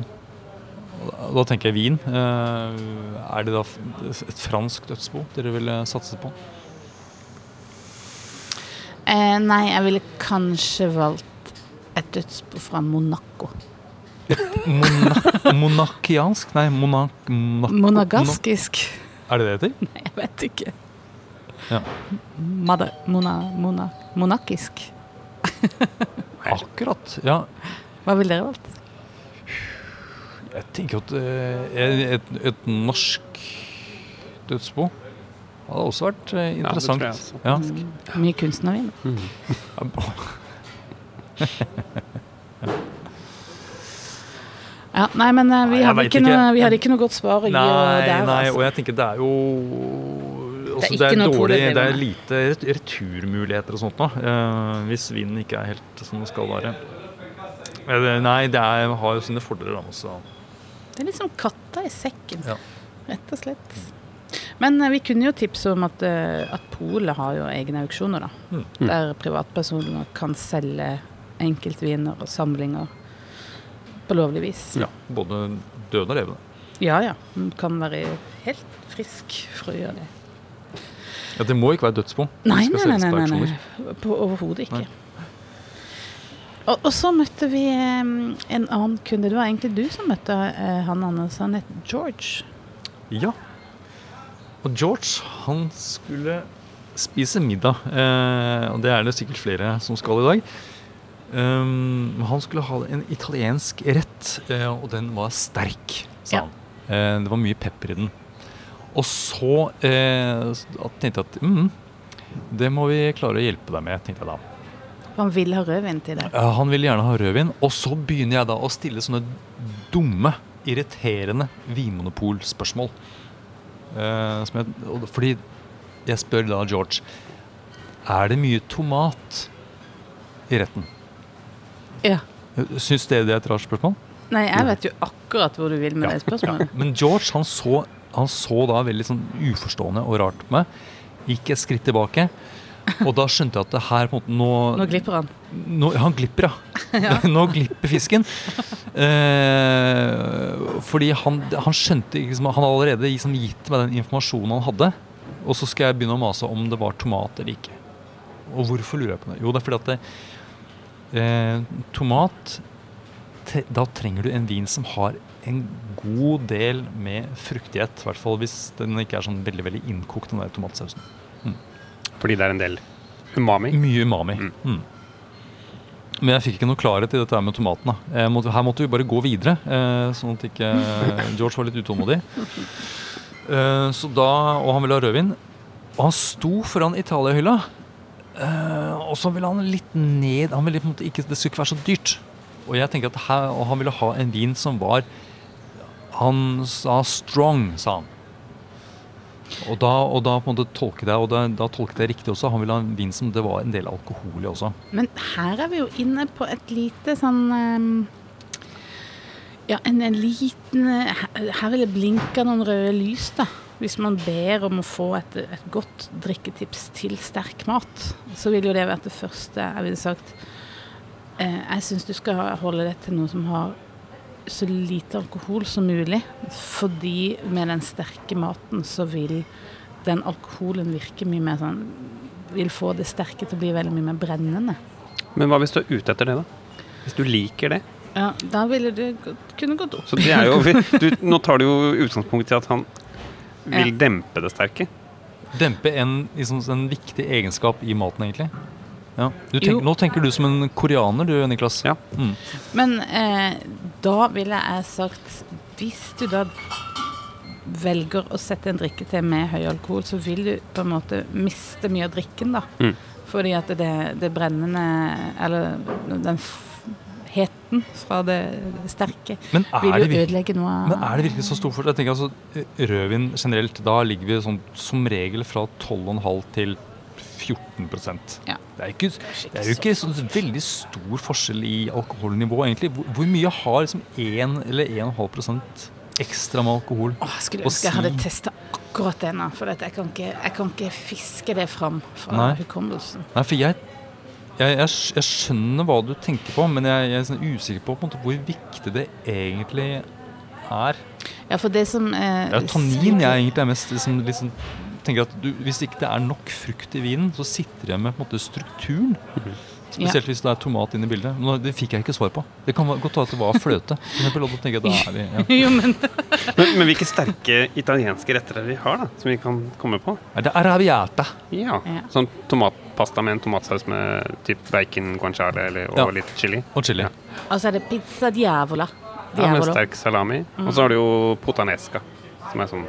Da tenker jeg vin. eh, Er det da et fransk dødsbo dere ville satse på? Eh, nei, jeg ville kanskje valgt et dødsbo fra Monaco. Mona monakiansk? Nei, monak... monak Monagaskisk. Er det det det heter? Nei, jeg vet ikke. Ja. Mada, mona, mona, monakisk. Akkurat. Ja. Hva ville dere valgt? Jeg tenker at eh, et, et norsk dødsbo hadde også vært interessant. Ja, det tror jeg også. Ja. Mm, mye kunstnervin. Ja, nei, men eh, vi, Nei, har ikke noe, vi har ikke noe godt svar å gi der. nei, altså. og jeg tenker det er jo altså, ikke det er noe dårlig, det er lite returmuligheter og sånt nå, Uh, hvis vinen ikke er helt som den skal være. Uh, Nei, det er, har jo sine fordeler da også. Det er liksom katta i sekken, Ja. rett og slett. Men eh, vi kunne jo tipse om at, eh, at Polet har jo egne auksjoner, da. Mm. Der privatpersoner kan selge enkeltviner og samlinger på lovlig vis. Ja, både døde og levende. Ja ja. Man kan være helt frisk for å gjøre det. Ja, det må ikke være dødsbo. Nei, nei, nei, nei, nei, nei. På Overhodet ikke. Nei. Og, og så møtte vi en annen kunde. Det var egentlig du som møtte eh, han Anders. Han het George. Ja. Og George, han skulle spise middag. Eh, og det er det sikkert flere som skal i dag. Um, han skulle ha en italiensk rett, eh, og den var sterk, sa Ja. han. Eh, det var mye pepper i den. Og så eh, tenkte jeg at mm, det må vi klare å hjelpe deg med, tenkte jeg da. Han vil ha rødvin til det. Ja, han vil gjerne ha rødvin. Og så begynner jeg da å stille sånne dumme, irriterende vinmonopolspørsmål. Eh, jeg, og det- fordi jeg spør da George Er det mye tomat i retten. Ja. Syns dere det er et rart spørsmål? Nei, jeg vet jo akkurat hvor du vil med det spørsmålet. Men George han så, han så da veldig sånn uforstående og rart på meg. Gikk et skritt tilbake. Og da skjønte jeg at det her på en måte nå, Nå glipper han. nå, Han glipper, ja. nå glipper fisken. Eh, fordi han, han skjønte liksom, Han hadde allerede liksom gitt meg den informasjonen han hadde. Og så skal jeg begynne å mase om det var tomat eller ikke. Og hvorfor lurer jeg på det? Jo, det er fordi at det, eh, tomat te, Da trenger du en vin som har en god del med fruktighet. I hvert fall hvis den ikke er sånn veldig veldig innkokt, den der tomatsausen. Fordi det er en del umami. Mye umami. Mm. Mm. Men jeg fikk ikke noe klarhet i dette med tomatene. måtte, her måtte vi bare gå videre, eh, sånn at ikke George var litt utålmodig. Eh, så da, Og han ville ha rødvin. Og han sto foran Italia-hylla. Eh, og så ville han litt ned han ville på en måte ikke, Det skulle ikke være så dyrt. Og jeg tenker at her, og han ville ha en vin som var Han sa 'strong', sa han. Og da, og da på en måte tolket jeg og da, da tolket jeg riktig også. Han ville ha en vin som det var en del alkohol i også. Men her er vi jo inne på et lite sånn um Ja, en, en liten Her vil det blinke noen røde lys, da. Hvis man ber om å få et, et godt drikketips til sterk mat, så vil jo det være det første jeg ville sagt. Eh, jeg syns du skal holde det til noe som har så lite alkohol som mulig. Fordi med den sterke maten så vil den alkoholen virke mye mer sånn Vil få det sterke til å bli veldig mye mer brennende. Men hva hvis du er ute etter det, da? Hvis du liker det? Ja, da ville det kunne gått opp. Så det er jo du, Nå tar du jo utgangspunkt i at han vil Ja. dempe det sterke. Dempe en, liksom, en viktig egenskap i maten, egentlig. Ja. Tenker, nå tenker du som en koreaner, du, Niklas. Ja. Mm. Men eh, da ville jeg sagt Hvis du da velger å sette en drikke til med høy alkohol, så vil du på en måte miste mye av drikken, da. Mm. Fordi at det, det brennende Eller den f heten fra det sterke Men, vil jo det ødelegge noe av men er det virkelig så stor forskjell? Jeg tenker altså, Rødvin generelt, da ligger vi sånn, som regel fra 12,5 til 14 Ja. det, er ikke, det er jo ikke sånn veldig stor forskjell i alkoholnivå, egentlig. Hvor, hvor mye har liksom 1 eller 1,5 ekstra med alkohol? å si? skulle ønske jeg hadde testa akkurat det nå. For jeg, kan ikke, jeg kan ikke fiske det fram fra Nei. hukommelsen. Nei, for jeg, jeg, jeg, skjønner hva du tenker på, men jeg, er sånn usikker på, på måte, hvor viktig det egentlig er. Ja, for det som eh, Det er tannin jeg egentlig er mest liksom, liksom, tenker at du, Hvis ikke det er nok frukt i vinen, så sitter jeg med på en måte strukturen. Spesielt hvis det er tomat inne i bildet. Nå, det fikk jeg ikke svar på. Det kan godt være at det var fløte. For eksempel, og da tenker jeg, da er vi, ja. jo, men Men, men hvilke sterke italienske retter er det vi har, da? Som vi kan komme på? Er det arabiata? Ja. Ja. Sånn tomatpasta med en tomatsaus med typ bacon guanciale eller, og Ja. litt chili. Og chili. Ja. altså er det pizza diavola. Ja, med Diavolo. sterk salami. Og så har du jo potanesca, som er sånn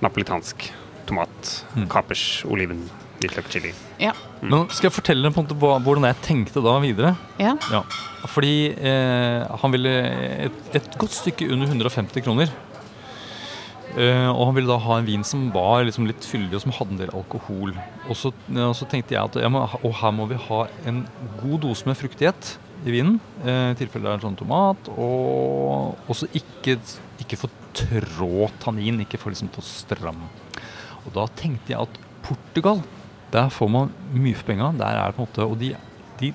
napolitansk tomat. Mm. Kapers, oliven, litt løk chili. Ja. Men skal jeg fortelle deg på en måte hva- hvordan jeg tenkte da videre? ja. Ja, fordi eh, han ville et, et godt stykke under 150 kroner. Eh, og han ville da ha en vin som var liksom litt fyldig og som hadde en del alkohol. Og så, ja, så tenkte jeg at jeg må, og her må vi ha en god dose med fruktighet i vinen. Eh, I tilfelle det er sånn tomat. Og også ikke, ikke for trå tannin, ikke for liksom for stram. Og da tenkte jeg at Portugal, der får man mye for penga. Der er det på en måte, og de, de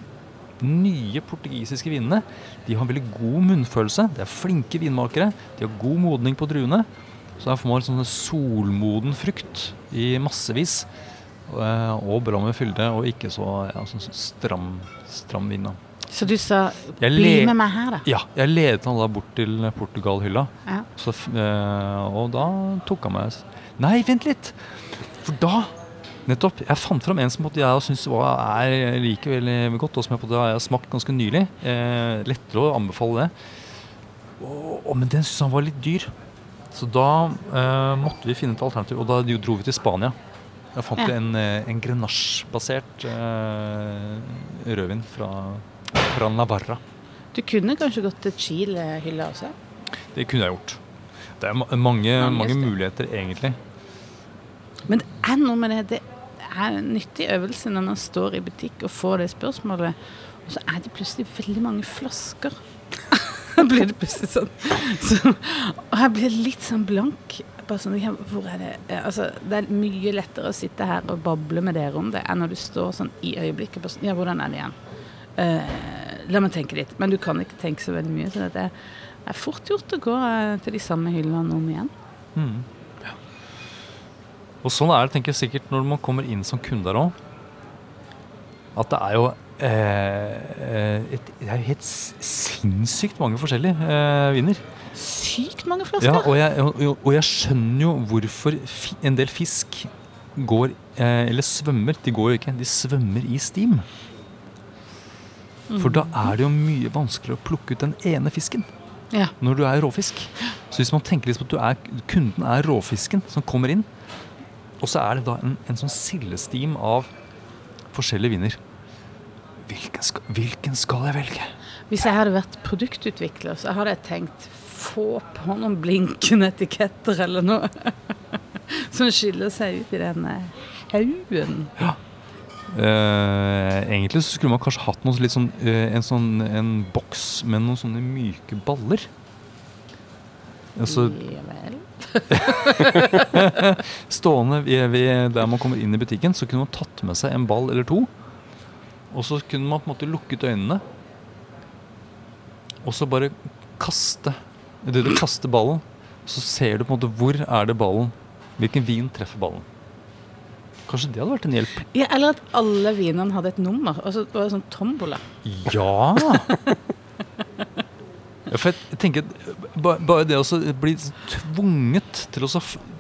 nye portugisiske vinene de har veldig god munnfølelse. De er flinke vinmakere. De har god modning på druene. Så der får man sånne solmoden frukt i massevis. eh, Og bra med fylde, og ikke så ja, sånn stram, stram vin. Så du sa Jeg 'bli med meg her', da? Ja, jeg ledet han da bort til Portugal-hylla. Ja. Så, eh, og da tok han meg Nei, vent litt! For da Nettopp. Jeg fant fram en som jeg syns er like veldig godt, og som jeg på har smakt ganske nylig. Eh, lettere å anbefale det. Og, men den syntes han var litt dyr. Så da eh, måtte vi finne et alternativ, og da dro vi til Spania. Da fant Ja. en, eh, en Grenache-basert eh, rødvin fra, fra Navarra. Du kunne kanskje gått til Chile-hylla også? Det kunne jeg gjort. Det er Mange mange muligheter, egentlig. Men det er noe med det. Det er en nyttig øvelse når man står i butikk og får det spørsmålet, og så er det plutselig veldig mange flasker. Da blir det plutselig sånn. Så, og jeg blir litt sånn blank. Bare sånn, ja, hvor er det? Altså, det er mye lettere å sitte her og bable med dere om det, enn når du står sånn i øyeblikket på sånn, Ja, hvordan er det igjen? Uh, la meg tenke litt. Men du kan ikke tenke så veldig mye. Så det er fort gjort å gå eh, til de samme hyllene om igjen. Mm. Og sånn er det tenker jeg sikkert når man kommer inn som kunde der òg. At det er jo eh, et, Det er helt sinnssykt mange forskjellige eh, viner. Sykt mange flasker. Ja, og jeg, og, og jeg skjønner jo hvorfor en del fisk går eh, Eller svømmer. De går jo ikke, de svømmer i stim. For da er det jo mye vanskeligere å plukke ut den ene fisken Ja. når du er råfisk. Så hvis man tenker liksom at du er, kunden er råfisken som kommer inn, og så er det da en, en sånn sildestim av forskjellige viner. Hvilken skal, hvilken skal jeg velge? Hvis jeg hadde vært produktutvikler, så hadde jeg tenkt få på noen blinkende etiketter eller noe som skiller seg ut i den haugen. Ja. Eh, egentlig så skulle man kanskje hatt noe litt sånn, eh, en, sånn, en boks med noen sånne myke baller. Altså stående der man kommer inn i butikken, så kunne man tatt med seg en ball eller to. Og så kunne man på en måte lukket øynene. Og så bare kaste Idet du kaster ballen, så ser du på en måte hvor er det ballen Hvilken vin treffer ballen? Kanskje det hadde vært en hjelp? Ja, eller at alle vinene hadde et nummer. Altså, det var sånn tombola. Ja! ja for jeg tenker Bare det å bli tvunget til å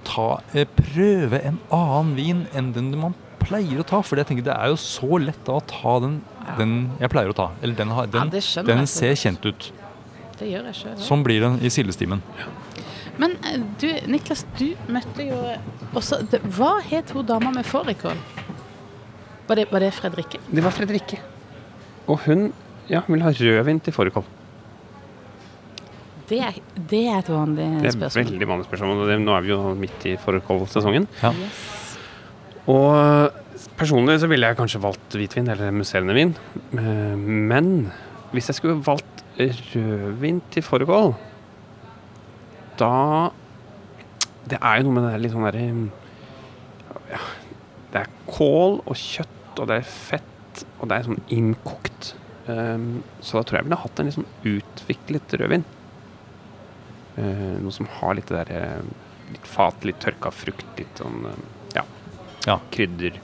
ta, eh, prøve en annen vin enn den man pleier å ta. For jeg tenker det er jo så lett da å ta den, Ja. den jeg pleier å ta. Eller den, har, Ja, den, det den jeg ser kjent ut. Det gjør jeg sjøl. Sånn blir det i sildestimen. Men eh, du, Niklas, du møtte jo også det, Hva het hun dama med fårikål? Var det, var det Fredrikke? Det var Fredrikke. Og hun ja, hun vil ha rødvin til fårikål. Det er, det er et vanlig spørsmål. Det er spørsmål. veldig vanlig spørsmål. og det- Nå er vi jo midt i fårikålsesongen. Ja. Yes. Og personlig så ville jeg kanskje valgt hvitvin eller musserende vin. Eh, Men hvis jeg skulle valgt rødvin til fårikål, da Det er jo noe med det der litt sånn derre ja, Det er kål og kjøtt, og det er fett, og det er sånn innkokt. Um, så da tror jeg jeg ville hatt en litt sånn utviklet rødvin. Eh, noe som har litt det der eh, Litt fat, litt tørka frukt, litt sånn eh, ja, Ja. krydder.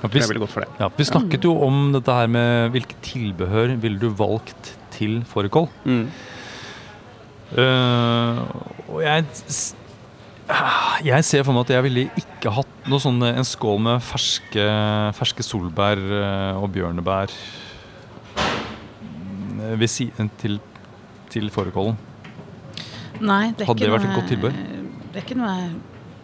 Ja, vi, er veldig godt for det. ja, vi snakket jo om dette her med hvilke tilbehør ville du valgt til fårikål. Eh, og jeg Jeg ser for meg at jeg ville ikke hatt noe sånn, en skål med ferske, ferske solbær og bjørnebær mm, ved siden til, til fårikålen. Nei, det er Hadde det vært noe, et godt tilbud? Det er ikke noe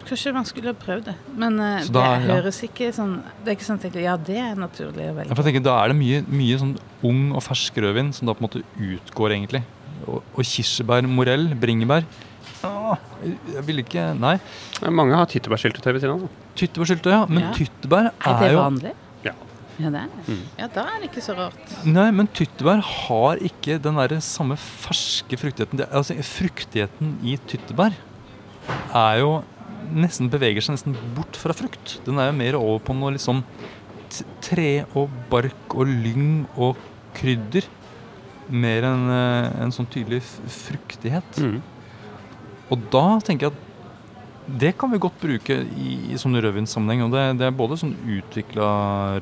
Kanskje man skulle ha prøvd det. Men uh, da- det ja. høres ikke sånn Det er ikke sånn at jeg Ja, det er naturlig å Ja, velge. for jeg tenker, da er det mye, mye sånn ung og fersk rødvin som da på en måte utgår, egentlig. Og, og kirsebær, morell, bringebær ah, jeg- ville vil ikke Nei. Mange har tyttebærsyltetøy ved siden av. Tyttebærsyltetøy, ja. Men Ja. tyttebær Er er, det jo vanlig? Ja. Ja, det er det. Mm. Ja, da er det ikke så rart. Nei, men tyttebær har ikke den der samme ferske fruktigheten. Det, altså, fruktigheten i tyttebær er jo nesten beveger seg nesten bort fra frukt. Den er jo mer over på noe liksom t- tre og bark og lyng og krydder. Mer enn eh, en sånn tydelig f- fruktighet. Mm. Og da tenker jeg at det kan vi godt bruke i, i sånn rødvinssammenheng. Og det, det er både sånn utvikla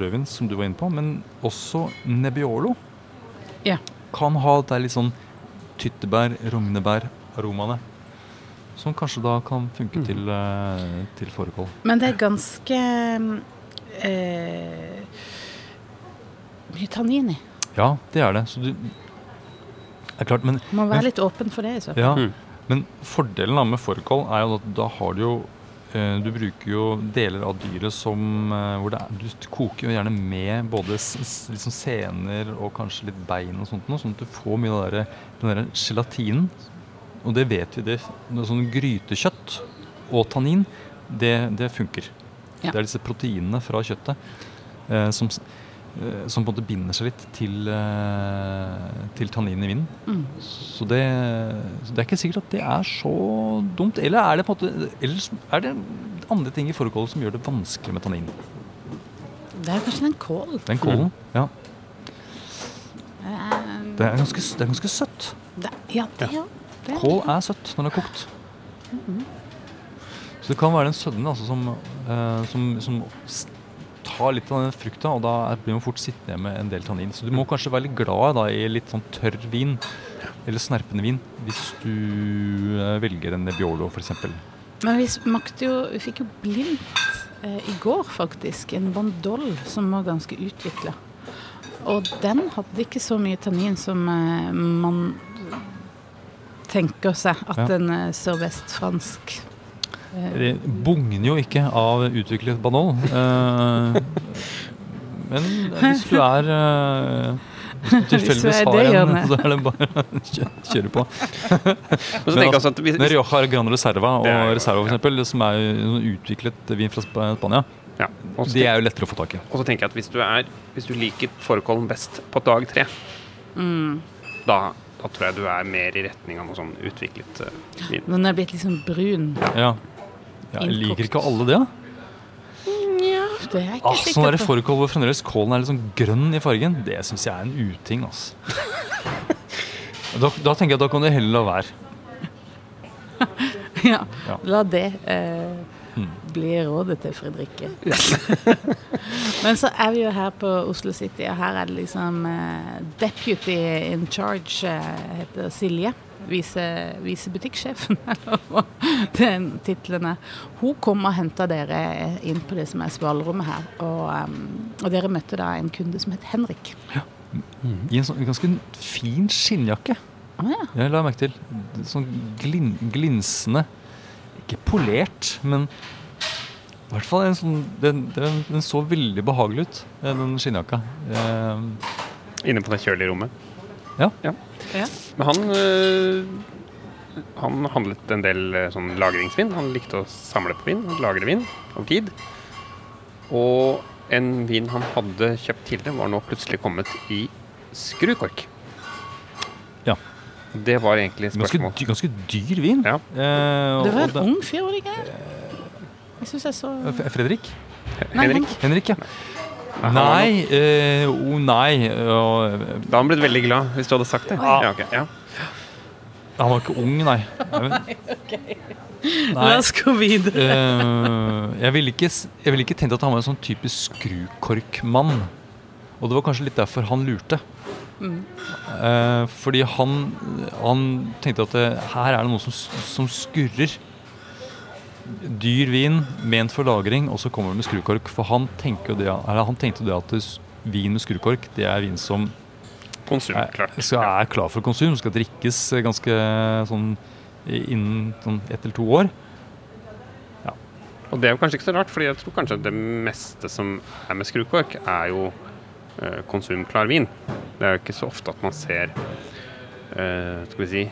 rødvin, som du var inne på, men også Nebbiolo. Ja. Kan ha det litt sånn tyttebær, rognebær-aromaene. Som kanskje da kan funke mm. til, eh, til fårikål. Men det er ganske eh, mye tannin i. Ja, det er det. Så du Det er klart, men Må Men- være litt åpen for det. i så fall. Ja, Mm. Men fordelen med fårikål er jo at da har du jo eh, Du bruker jo deler av dyret som eh, hvor det er, Du koker jo gjerne med både liksom sener og kanskje litt bein og sånt, sånn at du får mye av der- den der gelatinen. Og det vet vi, det, det sånn grytekjøtt og tannin, det, det funker. Ja. Det er disse proteinene fra kjøttet eh, som, som på en måte binder seg litt til, eh, til tanninen i vinen. Mm. Så det, så det er ikke sikkert at det er så dumt. Eller er det på en måte Eller er det andre ting i fårikålen som gjør det vanskelig med tannin? Det er kanskje den kålen. Den kålen. Ja. Eh, Det er ganske, det er ganske søtt. det, ja, det ja. Det. Kål er søtt når det er kokt. Så det kan være den sødmen altså, som, uh, som, som tar litt av den frukta, og da blir man fort sittende med en del tannin. Så du må kanskje være litt glad da, i litt sånn tørr vin, eller snerpende vin, hvis du eh, velger en Nebbiolo f.eks. Men vi smakte jo Vi fikk jo blindt eh, i går, faktisk, en Bandol som var ganske utvikla. Og den hadde ikke så mye tannin som eh, man tenker seg at Ja. en eh, sørvestfransk Det bugner jo ikke av utviklet banol. Eh, men hvis du er eh, tilfeldigvis har en, så er det bare å kjøre på. Men så Men altså, Men Rioja Gran Reserva og er Reserva for eksempel, som er utviklet vin fra Spania, ja, det er jo lettere å få tak i. og så tenker jeg at hvis du, er, hvis du liker fårikålen best på dag tre, mm. da, da tror jeg du er mer i retning av noe sånn utviklet vin vin. Når den er blitt liksom brun. Ja. Ja, jeg liker ikke alle det. da. Ja, det er jeg ikke Ah, sånn sikker der på. fårikål hvor fremdeles kålen er litt sånn grønn i fargen, det syns jeg er en uting. altså. da, da tenker jeg at da kan du heller la være. Ja, Ja. la det eh, Mm. bli rådet til Fredrikke. Men så er vi jo her på Oslo City, og her er det liksom eh, Deputy in charge eh, heter Silje. Vise, visebutikkssjefen, eller hva den tittelen er. Hun kom og henta dere inn på det som er svalrommet her. Og, um, og dere møtte da en kunde som het Henrik. I en sånn ganske fin skinnjakke. Ah, ja. Jeg la merke til. Sånn glin, glinsende Ikke polert, men i hvert fall en sånn Den, den, den så veldig behagelig ut, eh, den skinnjakka. Eh, Inne på det kjølige rommet. Ja. ja. Men han øh, Han handlet en del øh, sånn lagringsvin. Han likte å samle på vin lagre vin over tid. Og en vin han hadde kjøpt tidligere, var nå plutselig kommet i skrukork. Ja. Det var egentlig spørsmål. ganske, ganske dyr vin. Ja. Eh, Det var en ung fyr, var det ikke? Jeg syns jeg så Fredrik? Henrik. Henrik, ja. Nei, eh, oh, nei og, Da hadde han blitt veldig glad hvis du hadde sagt det. Ja. Ja, ok, ja. Han var ikke ung, nei. nei. La oss gå videre. Eh, jeg ville ikke, jeg ville ikke tenkt at han var en sånn typisk skrukorkmann. Og det var kanskje litt derfor han lurte. Mm. Eh, fordi han, han tenkte at det, her er det noe som, som skurrer. Dyr vin ment for lagring, og så kommer det med skrukork. For han, det, han tenkte jo det at vin med skrukork det er vin som Konsum, er, klart. skal, er klar for konsum. Skal drikkes eh, ganske sånn innen sånn ett eller to år. Og det er jo kanskje ikke så rart, for jeg tror kanskje det meste som er med skrukork, er jo eh, konsumklar vin. Det er jo ikke så ofte at man ser eh, skal vi si,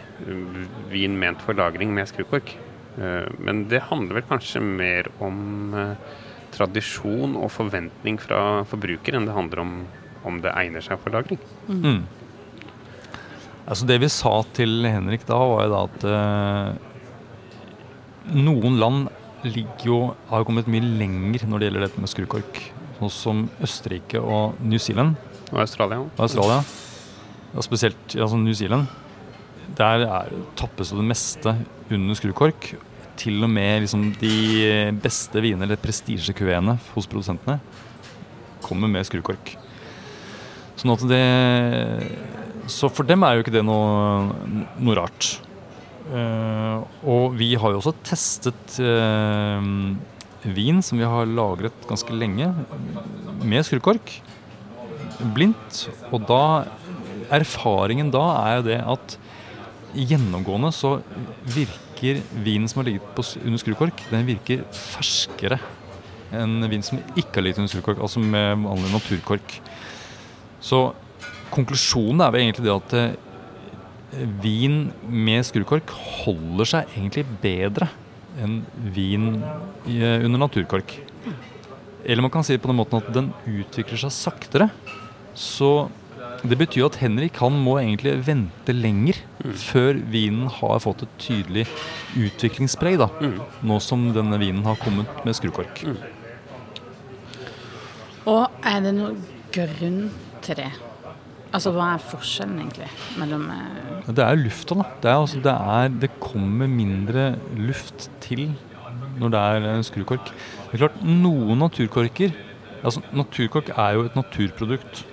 vin ment for lagring med skrukork. Eh, men det handler vel kanskje mer om eh, tradisjon og forventning fra forbruker enn det handler om om det egner seg for lagring. Mm. Altså Det vi sa til Henrik da, var jo da at eh, noen land ligger jo, har jo kommet mye lenger når det gjelder dette med skrukork. Sånn som Østerrike og New Zealand Og Australia og Australia. Ja, spesielt sånn New Zealand. Der er, tappes jo det meste under skrukork. Til og med liksom, de beste vinene, eller prestisjekuveene hos produsentene, kommer med skrukork. Sånn at det Så for dem er jo ikke det noe, noe rart. Uh, og vi har jo også testet uh, vin som vi har lagret ganske lenge, med skrukork. Blindt. Og da Erfaringen da er jo det at gjennomgående så virker vinen som har ligget på, under skrukork, den virker ferskere enn vin som ikke har ligget under skrukork, altså med vanlig naturkork. Så konklusjonen er vel egentlig det at eh, vin med skrukork holder seg egentlig bedre enn vin eh, under naturkork. Eller man kan si det på den måten at den utvikler seg saktere. Så det betyr at Henrik han må egentlig vente lenger før vinen har fått et tydelig utviklingspreg. da, Mm. Nå som denne vinen har kommet med skrukork. Og er det noen grunn til det? Altså, hva er forskjellen egentlig mellom eh, Det er lufta, da. Det, er, altså, det, er, det kommer mindre luft til når det er skrukork. Det er klart, noen naturkorker altså Naturkork er jo et naturprodukt.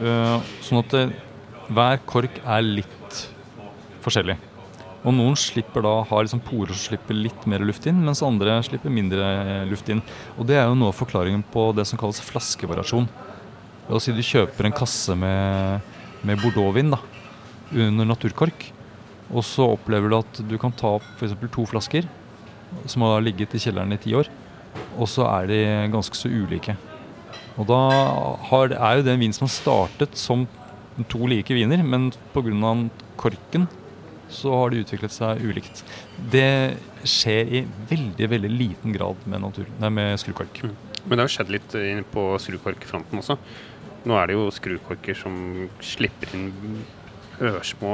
Eh, sånn at det, hver kork er litt forskjellig. Og noen slipper da har liksom porer som slipper litt mer luft inn, mens andre slipper mindre eh, luft inn. Og det er jo noe av forklaringen på det som kalles flaskevariasjon. La oss si du kjøper en kasse med, med bordeauxvin under naturkork, og så opplever du at du kan ta opp f.eks. to flasker som har ligget i kjelleren i ti år, og så er de ganske så ulike. Og da har, er jo det en vin som har startet som to like viner, men pga. korken så har de utviklet seg ulikt. Det skjer i veldig veldig liten grad med, natur, nei, med skrukork. Men det har jo skjedd litt inn på skrukorkfronten også. Nå er det jo skrukorker som slipper inn ørsmå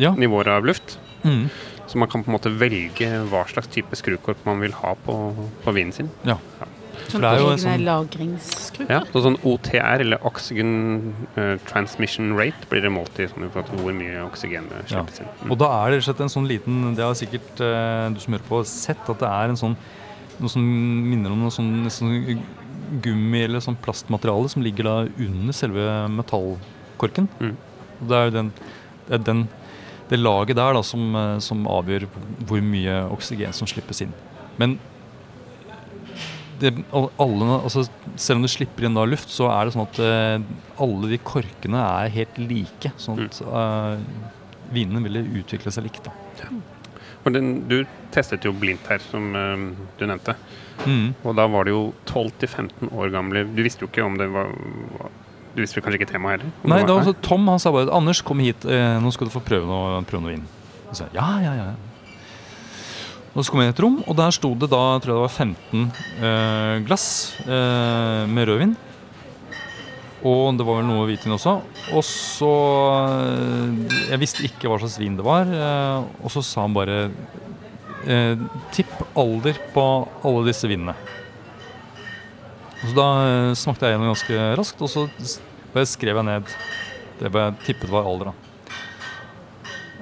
Ja. nivåer av luft. Mm. Så man kan på en måte velge hva slags type skrukork man vil ha på, på vinen sin. Ja. Ja. Sånn det er jo egne sånn- lagringskrukker. Ja, så sånn OTR, eller Oxygen eh, Transmission Rate, blir det målt i sånn for hvor mye oksygen det Ja. inn. Mm. Og da er det rett og slett en sånn liten Det har sikkert eh, du som hører på sett at det er en sånn noe som minner om noe sånn, sånn gummi eller sånn plastmateriale som ligger da under selve metallkorken. Mm. Og det er jo den, det, er den, det laget der da som, eh, som avgjør hvor mye oksygen som slippes inn. Men det, alle, altså, selv om du slipper inn da luft, så er det sånn at uh, alle de korkene er helt like. Sånn at uh, vinene ville utvikle seg likt. For den, du testet jo blindt her, som uh, du nevnte. Mm. Og da var det jo 12-15 år gamle Du visste jo ikke om det var Du visste kanskje ikke temaet heller? Nei, var- altså, Tom han sa bare 'Anders, kom hit. Nå skal du få prøve noe, prøve noe vin'. Og så ja, ja, ja. Og så kom jeg i et rom, og der sto det da jeg tror jeg det var 15 eh, glass eh, med rødvin. Og det var vel noe hvitvin også. Og så eh, Jeg visste ikke hva slags vin det var. Eh, og så sa han bare eh, Tipp alder på alle disse vinene. Og så da eh, smakte jeg gjennom ganske raskt, og så skrev jeg ned det jeg tippet var alder. da.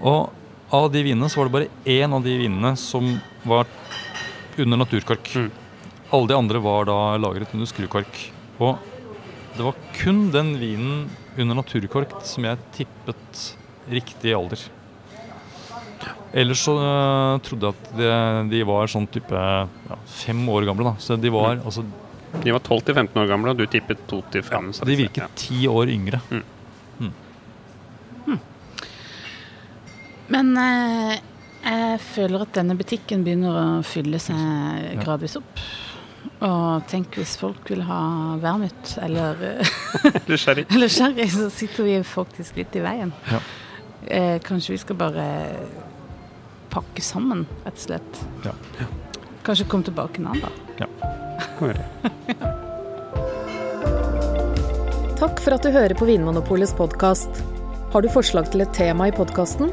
Og av de vinene så var det bare én av de vinene som var under naturkork. Mm. Alle de andre var da lagret under skrukork. Og det var kun den vinen under naturkork som jeg tippet riktig alder. Ellers så uh, trodde jeg at de, de var sånn type ja, fem år gamle. da. Så de var altså De var 12-15 år gamle, og du tippet 2-5. De virket ti år yngre. Men eh, jeg føler at denne butikken begynner å fylle seg gradvis opp. Og tenk hvis folk vil ha vermut eller, Du sherry. eller sherry, så sitter vi faktisk litt i veien. Ja. Eh, kanskje vi skal bare pakke sammen, rett og slett. Ja. Kanskje komme tilbake en annen dag. Takk for at du hører på Vinmonopolets podkast. Har du forslag til et tema i podkasten?